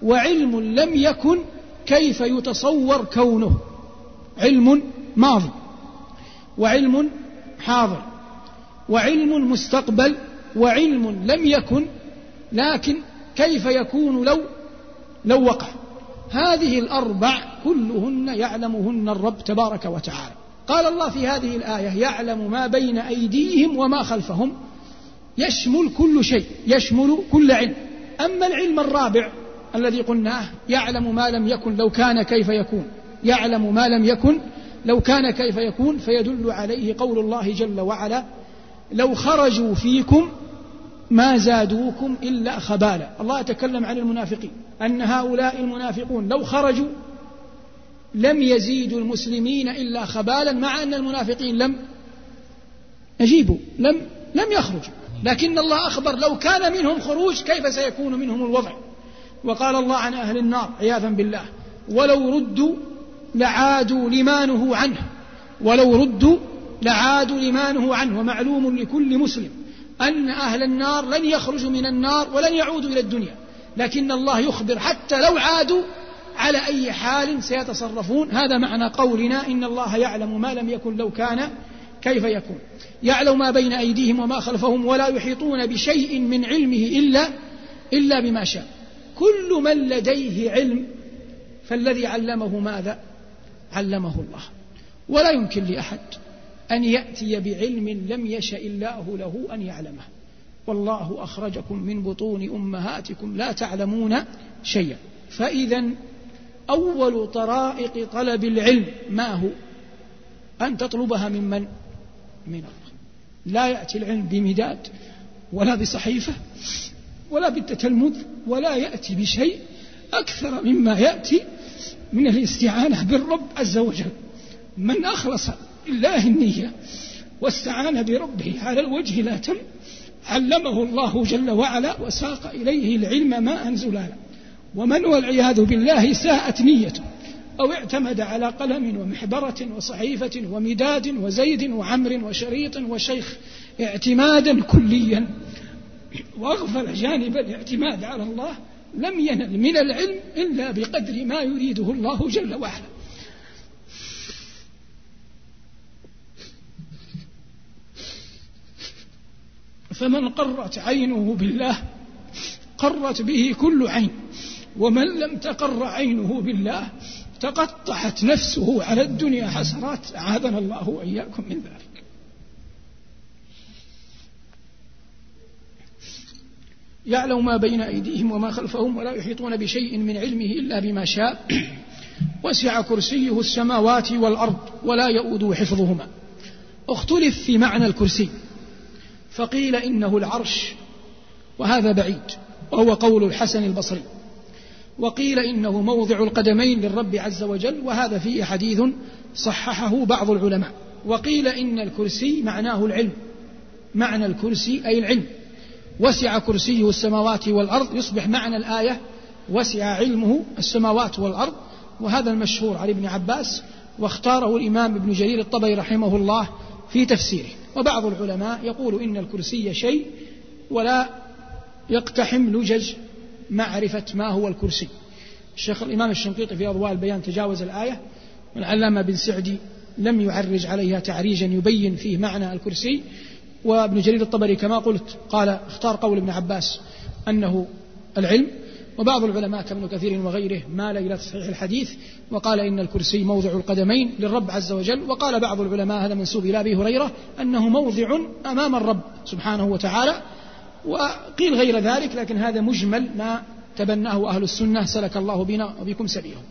وعلم لم يكن كيف يتصور كونه؟ علم ماضي وعلم حاضر وعلم مستقبل وعلم لم يكن لكن كيف يكون لو لو وقع؟ هذه الأربع كلهن يعلمهن الرب تبارك وتعالى. قال الله في هذه الآية يعلم ما بين أيديهم وما خلفهم يشمل كل شيء يشمل كل علم. أما العلم الرابع الذي قلناه يعلم ما لم يكن لو كان كيف يكون يعلم ما لم يكن لو كان كيف يكون فيدل عليه قول الله جل وعلا لو خرجوا فيكم ما زادوكم إلا خبالا. الله يتكلم عن المنافقين أن هؤلاء المنافقون لو خرجوا لم يزيدوا المسلمين إلا خبالا مع أن المنافقين لم يجيبوا لم لم يخرجوا. لكن الله أخبر لو كان منهم خروج كيف سيكون منهم الوضع؟ وقال الله عن أهل النار عياذا بالله ولو ردوا لعادوا لما نهوا عنه. ولو ردوا لعادوا لما نهوا عنه. ومعلوم لكل مسلم أن أهل النار لن يخرجوا من النار ولن يعودوا إلى الدنيا. لكن الله يخبر حتى لو عادوا على أي حال سيتصرفون. هذا معنى قولنا إن الله يعلم ما لم يكن لو كان كيف يكون. يعلم ما بين أيديهم وما خلفهم ولا يحيطون بشيء من علمه إلا إلا بما شاء. كل من لديه علم فالذي علمه ماذا؟ علمه الله. ولا يمكن لأحد أن يأتي بعلم لم يشأ الله له أن يعلمه. والله أخرجكم من بطون أمهاتكم لا تعلمون شيئا. فإذا أول طرائق طلب العلم ما هو؟ أن تطلبها من من؟ من الله. لا يأتي العلم بمداد ولا بصحيفة ولا بالتتلمذ ولا يأتي بشيء أكثر مما يأتي من الاستعانة بالرب عز وجل. من أخلص لله النية واستعان بربه على الوجه لا تم علمه الله جل وعلا وساق إليه العلم ما أنزل له. ومن والعياذ بالله ساءت نيته أو اعتمد على قلم ومحبرة وصحيفة ومداد وزيد وعمر وشريط وشيخ اعتمادا كليا. وأغفل جانب الاعتماد على الله لم ينل من العلم إلا بقدر ما يريده الله جل وعلا. فمن قرت عينه بالله قرت به كل عين. ومن لم تقر عينه بالله تقطعت نفسه على الدنيا حسرات أعاذنا الله وإياكم من ذلك. يعلم ما بين أيديهم وما خلفهم ولا يحيطون بشيء من علمه إلا بما شاء. وسع كرسيه السماوات والأرض ولا يؤود حفظهما. اختلف في معنى الكرسي. فقيل إنه العرش وهذا بعيد وهو قول الحسن البصري. وقيل إنه موضع القدمين للرب عز وجل وهذا فيه حديث صححه بعض العلماء. وقيل إن الكرسي معناه العلم. معنى الكرسي أي العلم. وسع كرسيه السماوات والأرض يصبح معنى الآية وسع علمه السماوات والأرض. وهذا المشهور عن ابن عباس واختاره الإمام ابن جرير الطبري رحمه الله في تفسيره. وبعض العلماء يقول إن الكرسي شيء ولا يقتحم لجج معرفة ما هو الكرسي. الشيخ الإمام الشنقيطي في أضواء البيان تجاوز الآية والعلامة بن سعدي لم يعرج عليها تعريجا يبين فيه معنى الكرسي. وابن جرير الطبري كما قلت قال اختار قول ابن عباس أنه العلم وبعض العلماء كابن كثير وغيره مال إلى تصحيح الحديث وقال إن الكرسي موضع القدمين للرب عز وجل وقال بعض العلماء هذا منسوب إلى أبي هريرة أنه موضع أمام الرب سبحانه وتعالى وقيل غير ذلك لكن هذا مجمل ما تبناه أهل السنة سلك الله بنا وبكم سبيلهم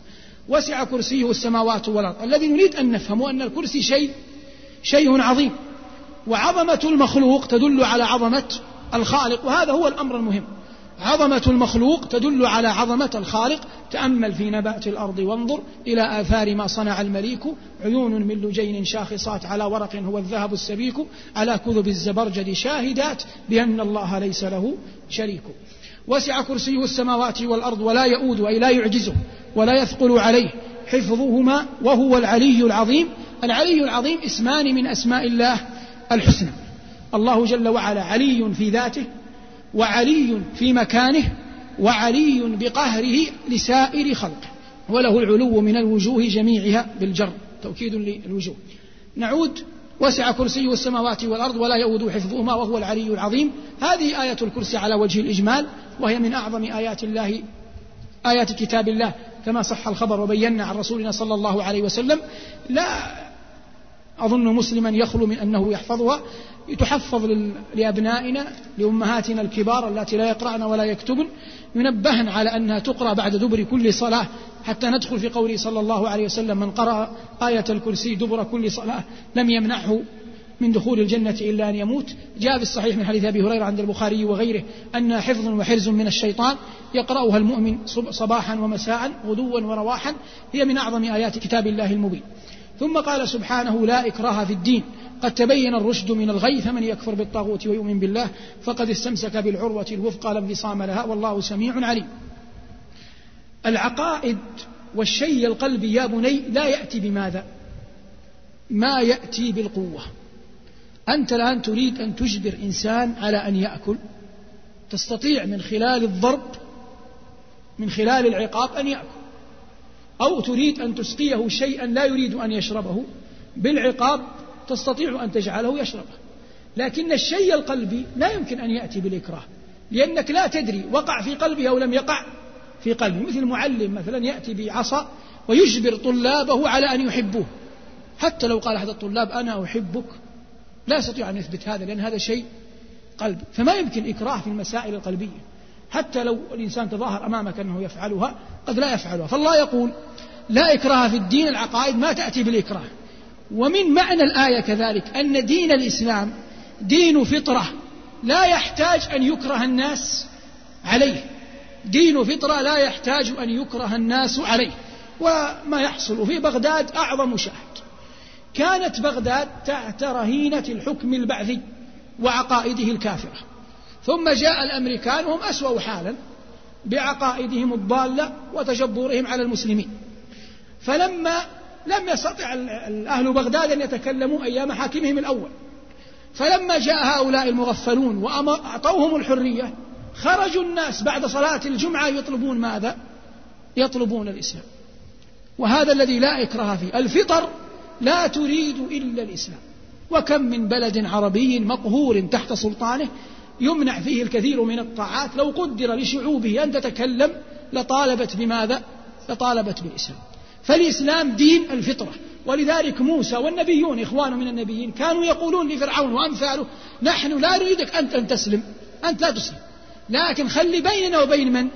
وسع كرسيه السماوات والأرض. الذي نريد أن نفهمه أن الكرسي شيء شيء عظيم. وعظمة المخلوق تدل على عظمة الخالق وهذا هو الأمر المهم. عظمة المخلوق تدل على عظمة الخالق. تأمل في نبات الأرض وانظر إلى آثار ما صنع المليك. عيون من لجين شاخصات على ورق هو الذهب السبيك. على كذب الزبرجد شاهدات بأن الله ليس له شريك. وسع كرسيه السماوات والأرض ولا يؤود أي لا يعجزه ولا يثقل عليه حفظهما وهو العلي العظيم. العلي العظيم اسمان من أسماء الله. الحسنى. الله جل وعلا علي في ذاته وعلي في مكانه وعلي بقهره لسائر خلقه. وله العلو من الوجوه جميعها بالجر. توكيد للوجوه. نعود. وسع كرسيه السماوات والأرض ولا يؤود حفظهما وهو العلي العظيم. هذه آية الكرسي على وجه الإجمال وهي من أعظم آيات الله آيات كتاب الله. كما صح الخبر وبينا عن رسولنا صلى الله عليه وسلم لا أظن مسلما يخلو من أنه يحفظها تحفظ لأبنائنا لأمهاتنا الكبار اللاتي لا يقرأن ولا يكتبن ينبهن على أنها تقرأ بعد دبر كل صلاة حتى ندخل في قوله صلى الله عليه وسلم من قرأ آية الكرسي دبر كل صلاة لم يمنعه من دخول الجنة إلا أن يموت. جاء في الصحيح من حديث أبي هريرة عند البخاري وغيره أنها حفظ وحرز من الشيطان يقرأها المؤمن صباحا ومساء غدوا ورواحا هي من أعظم آيات كتاب الله المبين. ثم قال سبحانه لا إكراه في الدين. قد تبين الرشد من الغي فمن يكفر بالطاغوت ويؤمن بالله فقد استمسك بالعروة الوثقى لا انفصام لها والله سميع عليم. العقائد والشيء القلبي يا بني لا يأتي بماذا؟ ما يأتي بالقوة. أنت الآن تريد أن تجبر إنسان على أن يأكل. تستطيع من خلال الضرب من خلال العقاب أن يأكل. أو تريد أن تسقيه شيئا لا يريد أن يشربه بالعقاب تستطيع أن تجعله يشربه. لكن الشيء القلبي لا يمكن أن يأتي بالإكراه لأنك لا تدري وقع في قلبه أو لم يقع في قلبه. مثل معلم مثلا يأتي بعصا ويجبر طلابه على أن يحبوه. حتى لو قال أحد الطلاب أنا أحبك لا يستطيع أن يثبت هذا لأن هذا شيء قلبي. فما يمكن إكراه في المسائل القلبية. حتى لو الإنسان تظاهر أمامك أنه يفعلها قد لا يفعلها. فالله يقول لا إكراه في الدين العقائد ما تأتي بالإكراه. ومن معنى الآية كذلك أن دين الإسلام دين فطرة لا يحتاج أن يكره الناس عليه. دين فطرة لا يحتاج أن يكره الناس عليه. وما يحصل في بغداد أعظم شاهد كانت بغداد تحت رهينة الحكم البعثي وعقائده الكافرة. ثم جاء الأمريكان وهم أسوأ حالا بعقائدهم الضالة وتجبرهم على المسلمين. فلما لم يستطع أهل بغداد أن يتكلموا أيام حاكمهم الأول فلما جاء هؤلاء المغفلون وأعطوهم الحرية خرجوا الناس بعد صلاة الجمعة يطلبون ماذا؟ يطلبون الإسلام. وهذا الذي لا إكراه فيه. الفطر لا تريد إلا الإسلام. وكم من بلد عربي مقهور تحت سلطانه يمنع فيه الكثير من الطاعات. لو قدر لشعوبه أن تتكلم لطالبت بماذا؟ لطالبت بالإسلام. فالإسلام دين الفطرة. ولذلك موسى والنبيون إخوان من النبيين كانوا يقولون لفرعون وأمثاله نحن لا نريدك أنت أن تسلم أنت لا تسلم. لكن خلي بيننا وبين من؟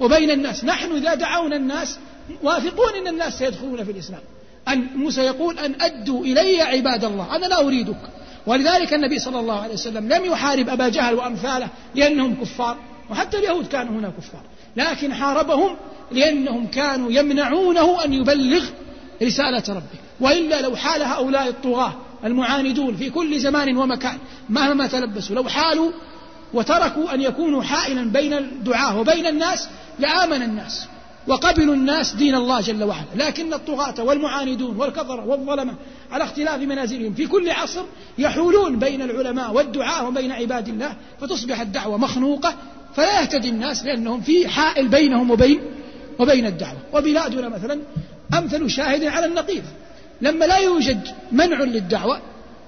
وبين الناس. نحن إذا دعونا الناس واثقون أن الناس سيدخلون في الإسلام. أن موسى يقول أن أدوا إلي عباد الله أنا لا أريدك. ولذلك النبي صلى الله عليه وسلم لم يحارب أبا جهل وأمثاله لأنهم كفار وحتى اليهود كانوا هنا كفار لكن حاربهم لأنهم كانوا يمنعونه أن يبلغ رسالة ربه. وإلا لو حال هؤلاء الطغاة المعاندون في كل زمان ومكان مهما تلبسوا لو حالوا وتركوا أن يكونوا حائلا بين الدعاة وبين الناس لآمن الناس. وقبلوا الناس دين الله جل وعلا. لكن الطغاة والمعاندون والكفرة والظلمة على اختلاف منازلهم في كل عصر يحولون بين العلماء والدعاة وبين عباد الله فتصبح الدعوة مخنوقة فلا يهتدي الناس لأنهم في حائل بينهم وبين وبين الدعوة. وبلادنا مثلا أمثل شاهد على النقيض لما لا يوجد منع للدعوة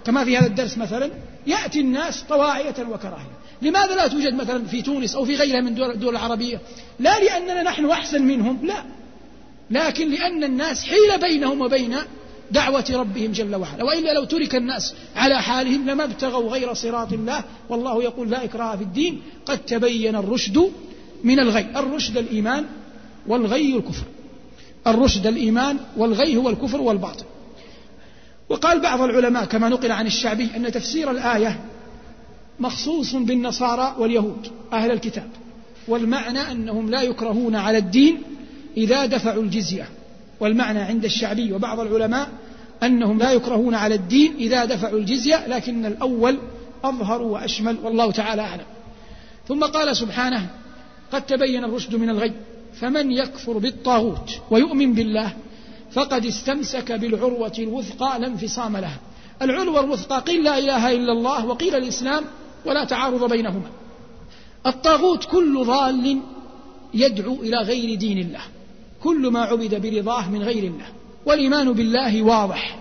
كما في هذا الدرس مثلا يأتي الناس طواعية وكراهية. لماذا لا توجد مثلا في تونس أو في غيرها من الدول العربية؟ لا لأننا نحن أحسن منهم لا. لكن لأن الناس حيل بينهم وبين دعوة ربهم جل وعلا. وإلا لو ترك الناس على حالهم لما ابتغوا غير صراط الله والله يقول لا إكراه في الدين. قد تبين الرشد من الغي. الرشد الإيمان والغي الكفر. الرشد الإيمان والغي هو الكفر والباطل. وقال بعض العلماء كما نقل عن الشعبي أن تفسير الآية مخصوص بالنصارى واليهود أهل الكتاب. والمعنى أنهم لا يكرهون على الدين إذا دفعوا الجزية. والمعنى عند الشعبي وبعض العلماء أنهم لا يكرهون على الدين إذا دفعوا الجزية لكن الأول أظهر وأشمل والله تعالى أعلم. ثم قال سبحانه قد تبين الرشد من الغي فمن يكفر بالطاغوت ويؤمن بالله فقد استمسك بالعروة الوثقى لا انفصام لها. العروة الوثقى قيل لا إله إلا الله وقيل الإسلام ولا تعارض بينهما. الطاغوت كل ضال يدعو إلى غير دين الله. كل ما عبد برضاه من غير الله. والإيمان بالله واضح.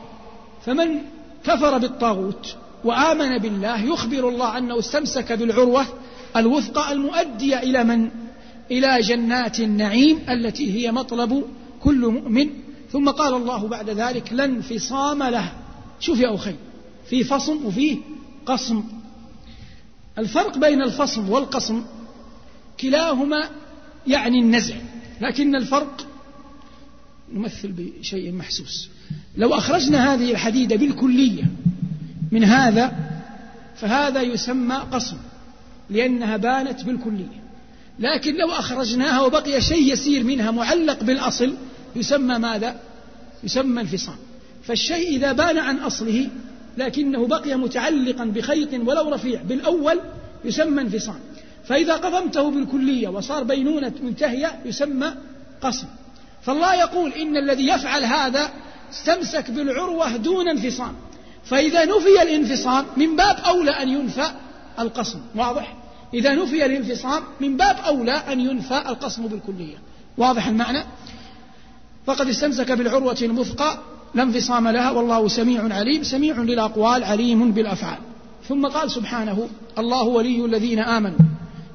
فمن كفر بالطاغوت وآمن بالله يخبر الله أنه استمسك بالعروة الوثقى المؤدية إلى من؟ إلى جنات النعيم التي هي مطلب كل مؤمن. ثم قال الله بعد ذلك لا انفصام له. شوف يا أخي في فصم وفيه قصم الفرق بين الفصم والقصم كلاهما يعني النزع لكن الفرق نمثل بشيء محسوس. لو أخرجنا هذه الحديدة بالكلية من هذا فهذا يسمى قصم لأنها بانت بالكلية. لكن لو أخرجناها وبقي شيء يسير منها معلق بالأصل يسمى ماذا؟ يسمى انفصام. فالشيء إذا بان عن أصله لكنه بقي متعلقا بخيط ولو رفيع. بالأول يسمى انفصام. فإذا قضمته بالكلية وصار بينونة منتهية يسمى قصم. فالله يقول إن الذي يفعل هذا استمسك بالعروة دون انفصام. فإذا نفي الانفصام من باب أولى أن ينفى القصم. واضح؟ إذا نفي الانفصام من باب أولى أن ينفى القصم بالكلية. واضح المعنى؟ فقد استمسك بالعروة المثقى لا انفصام لها والله سميع عليم سميع للأقوال عليم بالأفعال. ثم قال سبحانه الله ولي الذين آمنوا.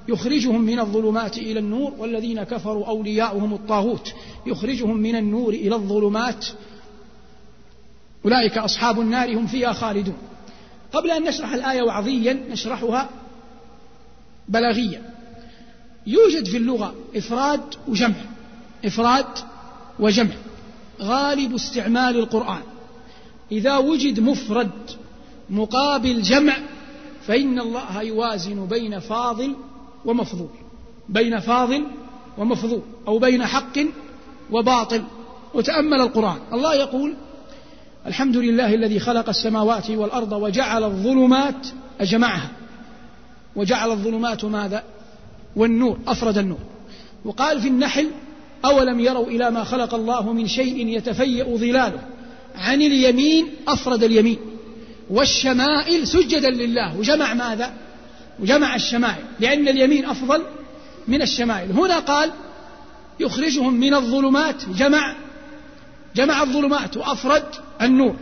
يخرجهم من الظلمات إلى النور والذين كفروا أولياؤهم الطاغوت. يخرجهم من النور إلى الظلمات. أولئك أصحاب النار هم فيها خالدون. قبل أن نشرح الآية وعظيا نشرحها بلاغيا. يوجد في اللغة إفراد وجمع. إفراد وجمع. غالب استعمال القرآن. إذا وجد مفرد مقابل جمع فإن الله يوازن بين فاضل ومفضول. بين فاضل ومفضول أو بين حق وباطل. وتأمل القرآن. الله يقول الحمد لله الذي خلق السماوات والأرض وجعل الظلمات أجمعها. وجعل الظلمات ماذا؟ والنور أفرد النور. وقال في النحل أولم يروا إلى ما خلق الله من شيء يتفيأ ظلاله؟ عن اليمين أفرد اليمين والشمائل سجدا لله. وجمع ماذا؟ وجمع الشمائل لأن اليمين أفضل من الشمائل. هنا قال يخرجهم من الظلمات. جمع جمع الظلمات وأفرد النور.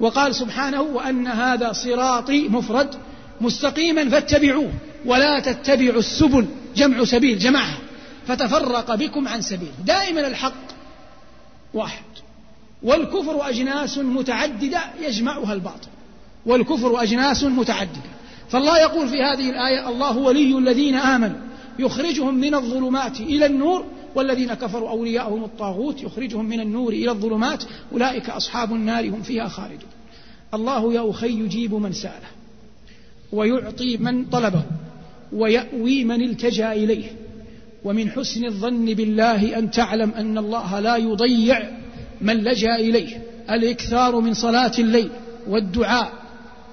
وقال سبحانه وأن هذا صراطي مفرد مستقيما فاتبعوه ولا تتبعوا السبل جمع سبيل جمعها. فتفرق بكم عن سبيل. دائما الحق واحد والكفر أجناس متعددة يجمعها الباطل والكفر أجناس متعددة. فالله يقول في هذه الآية الله ولي الذين آمنوا. يخرجهم من الظلمات إلى النور والذين كفروا أولياءهم الطاغوت يخرجهم من النور إلى الظلمات أولئك أصحاب النار هم فيها خالدون. الله يا أخي يجيب من سأله ويعطي من طلبه ويأوي من التجأ إليه. ومن حسن الظن بالله أن تعلم أن الله لا يضيع من لجأ إليه. الإكثار من صلاة الليل والدعاء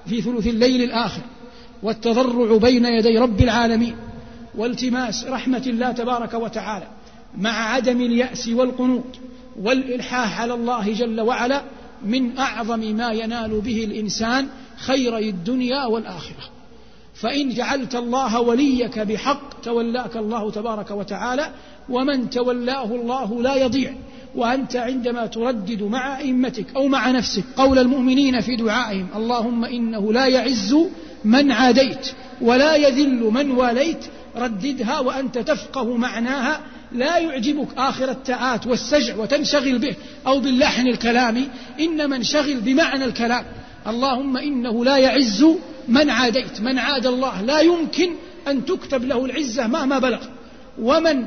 في ثلث الليل الآخر والتضرع بين يدي رب العالمين والتماس رحمة الله تبارك وتعالى مع عدم اليأس والقنوط والإلحاح على الله جل وعلا من أعظم ما ينال به الإنسان خيري الدنيا والآخرة. فإن جعلت الله وليك بحق تولاك الله تبارك وتعالى ومن تولاه الله لا يضيع وأنت عندما تردد مع أئمتك أو مع نفسك قول المؤمنين في دعائهم اللهم إنه لا يعز من عاديت ولا يذل من واليت رددها وأنت تفقه معناها لا يعجبك آخر التعات والسجع وتنشغل به أو باللحن الكلامي إنما انشغل بمعنى الكلام اللهم إنه لا يعز من عاديت من عاد الله. لا يمكن أن تكتب له العزة مهما بلغ. ومن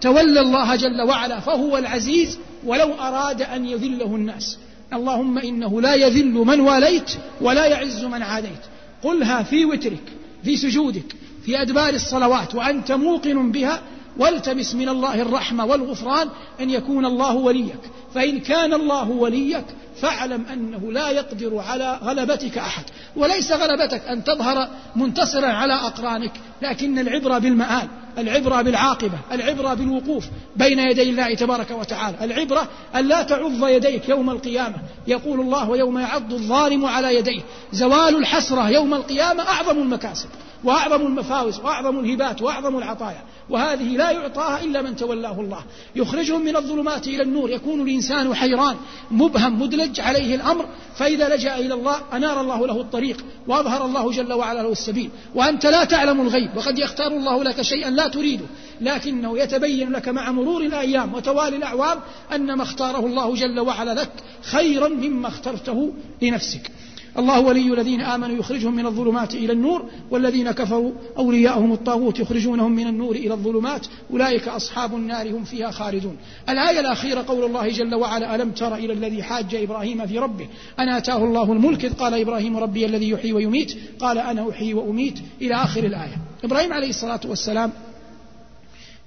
تولى الله جل وعلا فهو العزيز ولو أراد أن يذله الناس. اللهم إنه لا يذل من واليت ولا يعز من عاديت. قلها في وترك في سجودك في أدبار الصلوات وأنت موقن بها والتمس من الله الرحمة والغفران أن يكون الله وليك. فإن كان الله وليك فاعلم أنه لا يقدر على غلبتك أحد. وليس غلبتك أن تظهر منتصرا على أقرانك لكن العبرة بالمآل العبرة بالعاقبة العبرة بالوقوف بين يدي الله تبارك وتعالى. العبرة أن لا تعض يديك يوم القيامة. يقول الله ويوم يعض الظالم على يديه. زوال الحسرة يوم القيامة أعظم المكاسب وأعظم المفاوز وأعظم الهبات وأعظم العطايا. وهذه لا يعطاها إلا من تولاه الله. يخرجهم من الظلمات إلى النور. يكون الإنسان حيران مبهم مدلج عليه الأمر. فإذا لجأ إلى الله أنار الله له الطريق وأظهر الله جل وعلا له السبيل. وأنت لا تعلم الغيب وقد يختار الله لك شيئا لا تريده. لكنه يتبين لك مع مرور الأيام وتوالي الأعوام أن ما اختاره الله جل وعلا لك خيرا مما اخترته لنفسك. الله ولي الذين آمنوا يخرجهم من الظلمات إلى النور والذين كفروا أولياءهم الطاغوت يخرجونهم من النور إلى الظلمات أولئك أصحاب النار هم فيها خالدون. الآية الأخيرة قول الله جل وعلا ألم تر إلى الذي حاج إبراهيم في ربه؟ أن آتاه الله الملك إذ قال إبراهيم ربي الذي يحيي ويميت. قال أنا أحيي وأميت. إلى آخر الآية. إبراهيم عليه الصلاة والسلام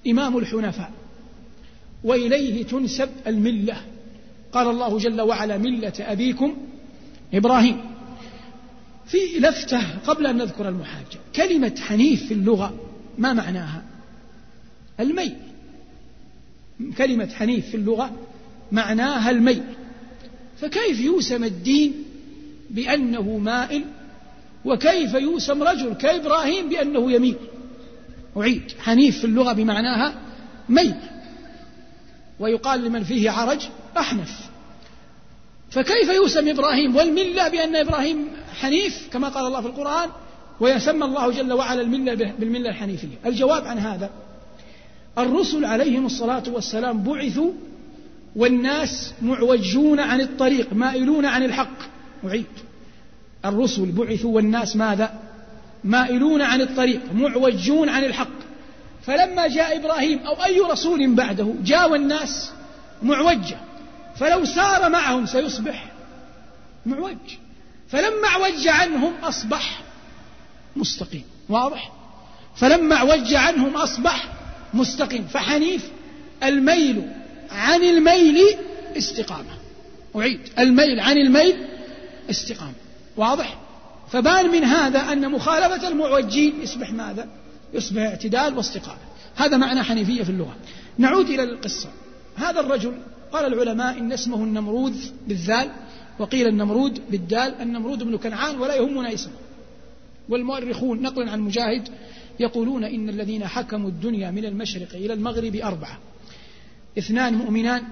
إمام الحنفاء. وإليه تنسب الملة. قال الله جل وعلا ملة أبيكم إبراهيم. في لفتة قبل أن نذكر المحاجة. كلمة حنيف في اللغة ما معناها؟ الميل. كلمة حنيف في اللغة معناها الميل. فكيف يوسم الدين بأنه مائل؟ وكيف يوسم رجل كإبراهيم بأنه يميل؟ أعيد. حنيف في اللغة بمعناها ميل. ويقال لمن فيه عرج أحنف. فكيف يوسم إبراهيم؟ والملة بأن إبراهيم حنيف كما قال الله في القرآن ويسمى الله جل وعلا الملة بالملة الحنيفية. الجواب عن هذا الرسل عليهم الصلاة والسلام بعثوا والناس معوجون عن الطريق مائلون عن الحق. أعيد. الرسل بعثوا والناس ماذا؟ مائلون عن الطريق معوجون عن الحق. فلما جاء إبراهيم أو أي رسول بعده جاء الناس معوجة. فلو سار معهم سيصبح معوج. فلما اعوج عنهم أصبح مستقيم. واضح؟ فلما اعوج عنهم أصبح مستقيم. فحنيف الميل عن الميل استقامة. أعيد. الميل عن الميل استقامة. واضح؟ فبان من هذا أن مخالفة المعوجين يصبح ماذا؟ يصبح اعتدال واستقامة. هذا معنى حنيفية في اللغة. نعود إلى القصة. هذا الرجل قال العلماء إن اسمه النمروذ بالذال وقيل النمرود بالدال النمرود بن كنعان ولا يهمنا اسمه. والمؤرخون نقلا عن مجاهد يقولون إن الذين حكموا الدنيا من المشرق إلى المغرب أربعة. اثنان مؤمنان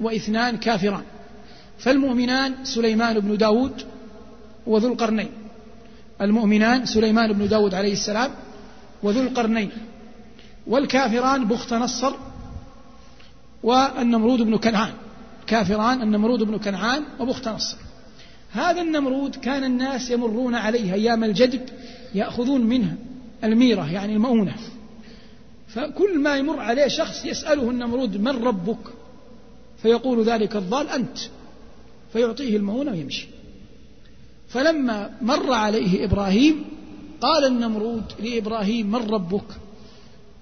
وإثنان كافران. فالمؤمنان سليمان بن داود وذو القرنين. المؤمنان سليمان بن داود عليه السلام وذو القرنين. والكافران بخت نصر والنمرود بن كنعان. كافران النمرود بن كنعان وبخت نصر. هذا النمرود كان الناس يمرون عليه أيام الجدب يأخذون منه الميرة يعني المؤونة. فكل ما يمر عليه شخص يسأله النمرود من ربك؟ فيقول ذلك الضال أنت. فيعطيه المؤونة ويمشي. فلما مر عليه إبراهيم قال النمرود لإبراهيم من ربك؟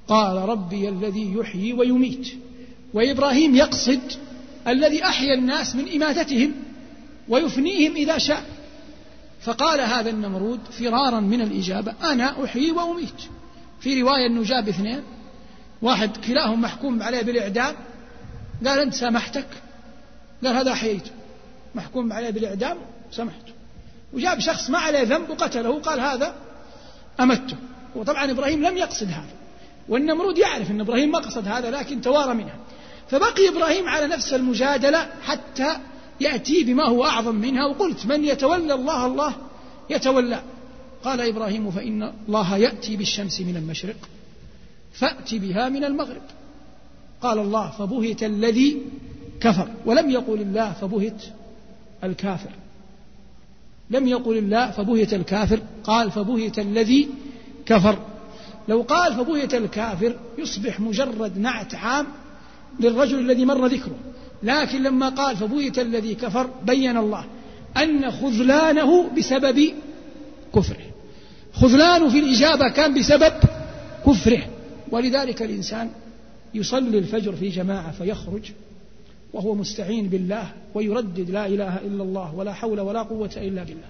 قال ربي الذي يحيي ويميت. وإبراهيم يقصد الذي أحيا الناس من إماتتهم ويفنيهم إذا شاء. فقال هذا النمرود فرارا من الإجابة أنا أحيي وأميت. في رواية أنه جاب اثنين واحد كلاهم محكوم عليه بالإعدام قال أنت سامحتك قال هذا أحييته محكوم عليه بالإعدام سامحته وجاب شخص ما عليه ذنب وقتله قال هذا أمته. وطبعا إبراهيم لم يقصد هذا. والنمرود يعرف أن إبراهيم ما قصد هذا لكن توارى منها. فبقي إبراهيم على نفس المجادلة حتى يأتي بما هو أعظم منها وقلت من يتولى الله الله يتولى. قال إبراهيم فإن الله يأتي بالشمس من المشرق فأت بها من المغرب. قال الله فبهت الذي كفر. ولم يقل الله فبهت الكافر. لم يقل الله فبهت الكافر. قال فبهت الذي كفر. لو قال فبهت الكافر يصبح مجرد نعت عام للرجل الذي مر ذكره. لكن لما قال فبويت الذي كفر بين الله أن خذلانه بسبب كفره. خذلانه في الإجابة كان بسبب كفره. ولذلك الإنسان يصلي الفجر في جماعة فيخرج وهو مستعين بالله ويردد لا إله إلا الله ولا حول ولا قوة إلا بالله.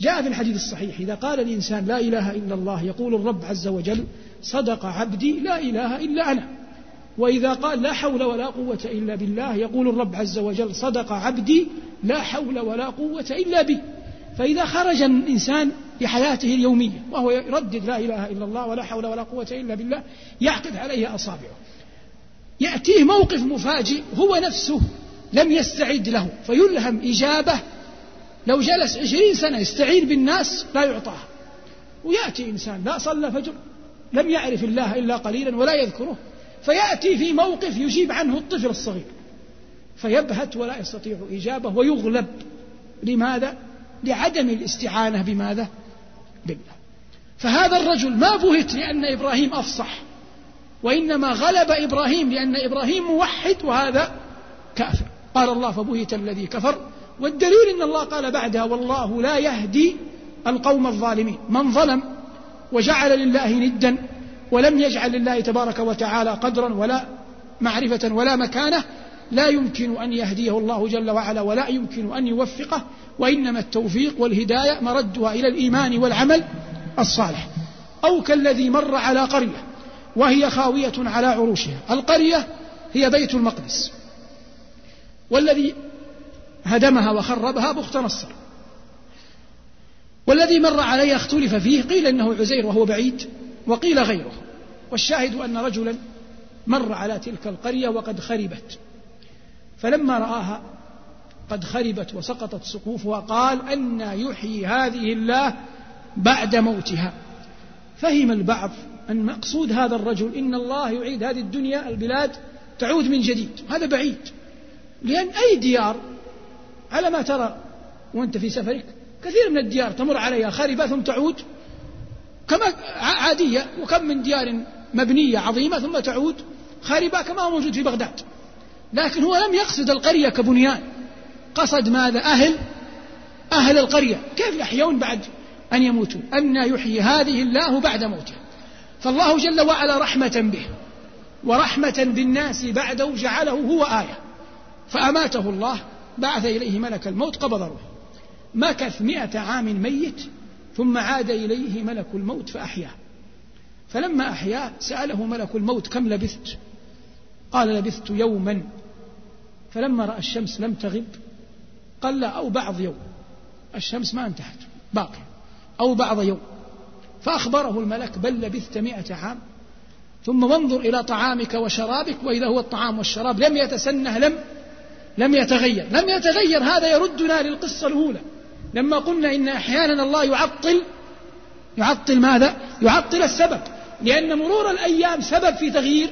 جاء في الحديث الصحيح إذا قال الإنسان لا إله إلا الله يقول الرب عز وجل صدق عبدي لا إله إلا أنا. وإذا قال لا حول ولا قوة إلا بالله يقول الرب عز وجل صدق عبدي لا حول ولا قوة إلا بي فإذا خرج الإنسان بحياته اليومية وهو يردد لا إله إلا الله ولا حول ولا قوة إلا بالله يعقد عليه أصابعه. يأتيه موقف مفاجئ هو نفسه لم يستعد له فيلهم إجابة لو جلس عشرين سنة يستعين بالناس لا يعطاها ويأتي إنسان لا صلى فجر لم يعرف الله إلا قليلا ولا يذكره. فيأتي في موقف يجيب عنه الطفل الصغير فيبهت ولا يستطيع إجابة ويغلب. لماذا؟ لعدم الاستعانة بماذا؟ بالله. فهذا الرجل ما بهت لأن إبراهيم أفصح وإنما غلب إبراهيم لأن إبراهيم موحد وهذا كافر. قال الله فبهت الذي كفر. والدليل أن الله قال بعدها والله لا يهدي القوم الظالمين. من ظلم وجعل لله ندا ولم يجعل لله تبارك وتعالى قدرا ولا معرفة ولا مكانة لا يمكن أن يهديه الله جل وعلا ولا يمكن أن يوفقه وإنما التوفيق والهداية مردها إلى الإيمان والعمل الصالح. أو كالذي مر على قرية وهي خاوية على عروشها. القرية هي بيت المقدس. والذي هدمها وخربها بخت نصر. والذي مر عليها اختلف فيه قيل إنه عزير وهو بعيد. وقيل غيره. والشاهد أن رجلا مر على تلك القرية وقد خربت. فلما رآها قد خربت وسقطت سقوفها قال أن يحيي هذه الله بعد موتها. فهم البعض أن مقصود هذا الرجل إن الله يعيد هذه الدنيا البلاد تعود من جديد. هذا بعيد. لأن أي ديار؟ على ما ترى وأنت في سفرك كثير من الديار تمر عليها خربة ثم تعود. كما عادية وكم من ديار مبنية عظيمة ثم تعود خاربة كما هو موجود في بغداد. لكن هو لم يقصد القرية كبنيان. قصد ماذا؟ أهل أهل القرية. كيف يحيون بعد أن يموتوا أن يحيي هذه الله بعد موته. فالله جل وعلا رحمة به ورحمة بالناس بعده جعله هو آية. فأماته الله بعث إليه ملك الموت قبض روحه. مكث مئة عام ميت ثم عاد إليه ملك الموت فأحياه فلما أحياه سأله ملك الموت كم لبثت؟ قال لبثت يوما. فلما رأى الشمس لم تغب قال لا أو بعض يوم. الشمس ما انتهت باقي. أو بعض يوم. فأخبره الملك بل لبثت مئة عام. ثم وانظر إلى طعامك وشرابك وإذا هو الطعام والشراب لم يتسنه لم لم يتغير. لم يتغير هذا يردنا للقصة الأولى. لما قلنا إن أحيانا الله يعطل يعطل ماذا؟ يعطل السبب لأن مرور الأيام سبب في تغيير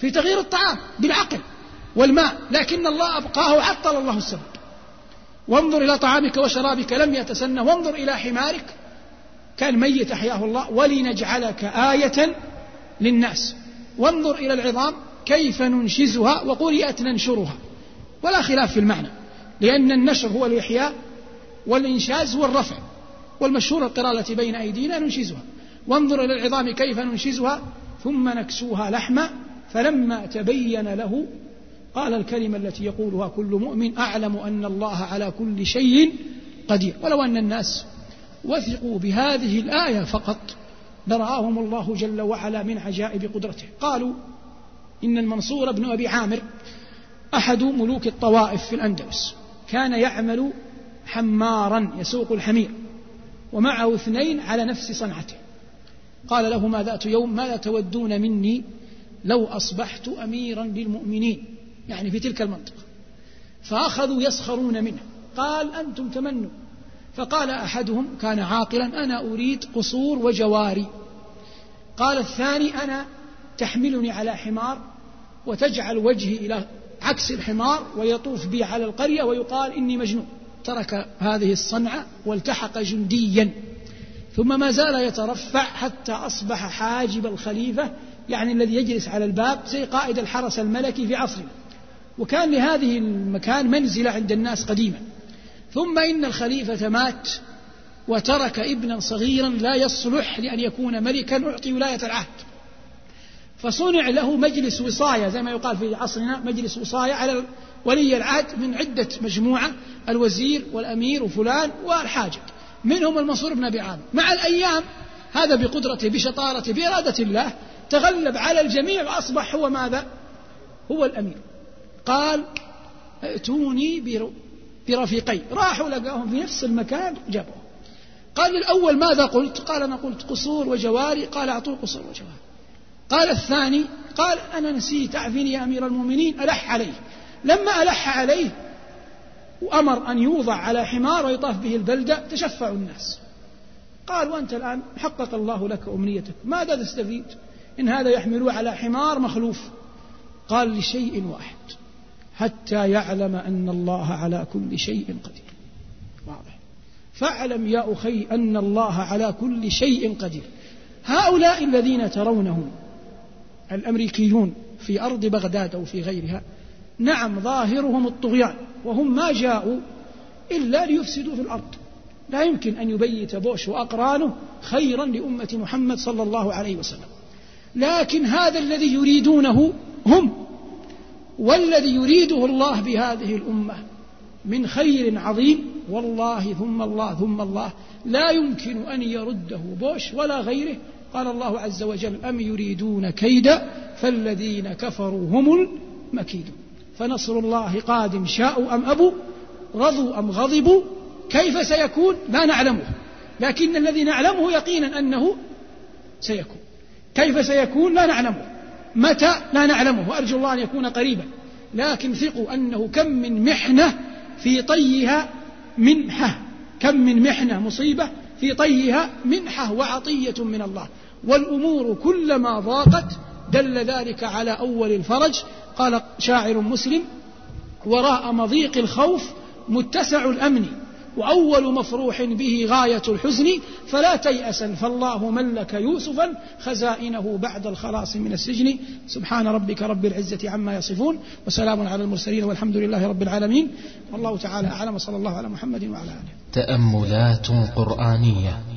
في تغيير الطعام بالعقل والماء لكن الله أبقاه وعطل الله السبب. وانظر إلى طعامك وشرابك لم يتسنى وانظر إلى حمارك. كان ميت أحياه الله ولنجعلك آية للناس. وانظر إلى العظام كيف ننشزها؟ وقرئت ننشرها ولا خلاف في المعنى لأن النشر هو الإحياء والإنشاز هو الرفع والمشهور القراءة التي بين أيدينا ننشزها. وانظر إلى العظام كيف ننشزها ثم نكسوها لحما فلما تبين له قال الكلمة التي يقولها كل مؤمن أعلم أن الله على كل شيء قدير. ولو أن الناس وثقوا بهذه الآية فقط لرآهم الله جل وعلا من عجائب قدرته. قالوا إن المنصور بن أبي عامر أحد ملوك الطوائف في الأندلس كان يعمل حمارا يسوق الحمير ومعه اثنين على نفس صنعته. قال لهما ذات يوم ماذا تودون مني لو أصبحت أميرا للمؤمنين. يعني في تلك المنطقة. فأخذوا يسخرون منه. قال أنتم تمنوا. فقال أحدهم كان عاقلا أنا أريد قصور وجواري. قال الثاني أنا تحملني على حمار وتجعل وجهي إلى عكس الحمار ويطوف بي على القرية ويقال إني مجنون. ترك هذه الصنعة والتحق جنديا. ثم ما زال يترفع حتى أصبح حاجب الخليفة يعني الذي يجلس على الباب زي قائد الحرس الملكي في عصرنا. وكان لهذه المكان منزلة عند الناس قديما. ثم إن الخليفة مات وترك ابنا صغيرا لا يصلح لأن يكون ملكا أعطي ولاية العهد. فصنع له مجلس وصاية زي ما يقال في عصرنا مجلس وصاية على ولي العهد من عدة مجموعة الوزير والأمير وفلان والحاجب. منهم المنصور بن أبي عامر. مع الأيام هذا بقدرته بشطارته بإرادة الله تغلب على الجميع وأصبح هو ماذا؟ هو الأمير. قال ائتوني برفيقي راحوا لقاهم في نفس المكان جابوه. قال الأول ماذا قلت؟ قال أنا قلت قصور وجواري قال أعطوه قصور وجواري قال الثاني قال أنا نسيت أعفني يا أمير المؤمنين ألح عليه لما ألح عليه وأمر أن يوضع على حمار ويطاف به البلدة تشفعوا الناس. قال وأنت الآن حقق الله لك أمنيتك ماذا تستفيد؟ إن هذا يحملوه على حمار مخلوف. قال لشيء واحد حتى يعلم أن الله على كل شيء قدير. واضح. فاعلم يا أخي أن الله على كل شيء قدير. هؤلاء الذين ترونهم الأمريكيون في أرض بغداد أو في غيرها نعم ظاهرهم الطغيان وهم ما جاءوا إلا ليفسدوا في الأرض. لا يمكن أن يبيت بوش وأقرانه خيرا لأمة محمد صلى الله عليه وسلم. لكن هذا الذي يريدونه هم والذي يريده الله بهذه الأمة من خير عظيم والله ثم الله ثم الله. لا يمكن أن يرده بوش ولا غيره. قال الله عز وجل أم يريدون كيدا فالذين كفروا هم المكيدون. فنصر الله قادم شاءوا أم أبوا رضوا أم غضبوا كيف سيكون؟ لا نعلمه. لكن الذي نعلمه يقينا أنه سيكون. كيف سيكون؟ لا نعلمه. متى؟ لا نعلمه. وأرجو الله أن يكون قريبا. لكن ثقوا أنه كم من محنة في طيها منحة. كم من محنة مصيبة في طيها منحة وعطية من الله. والأمور كلما ضاقت دل ذلك على أول الفرج قال شاعر مسلم وراء مضيق الخوف متسع الأمن وأول مفروح به غاية الحزن. فلا تيأسا فالله ملك يوسفا خزائنه بعد الخلاص من السجن. سبحان ربك رب العزة عما يصفون وسلام على المرسلين والحمد لله رب العالمين. والله تعالى أعلم وصلى الله على محمد وعلى آله. تأملات قرآنية.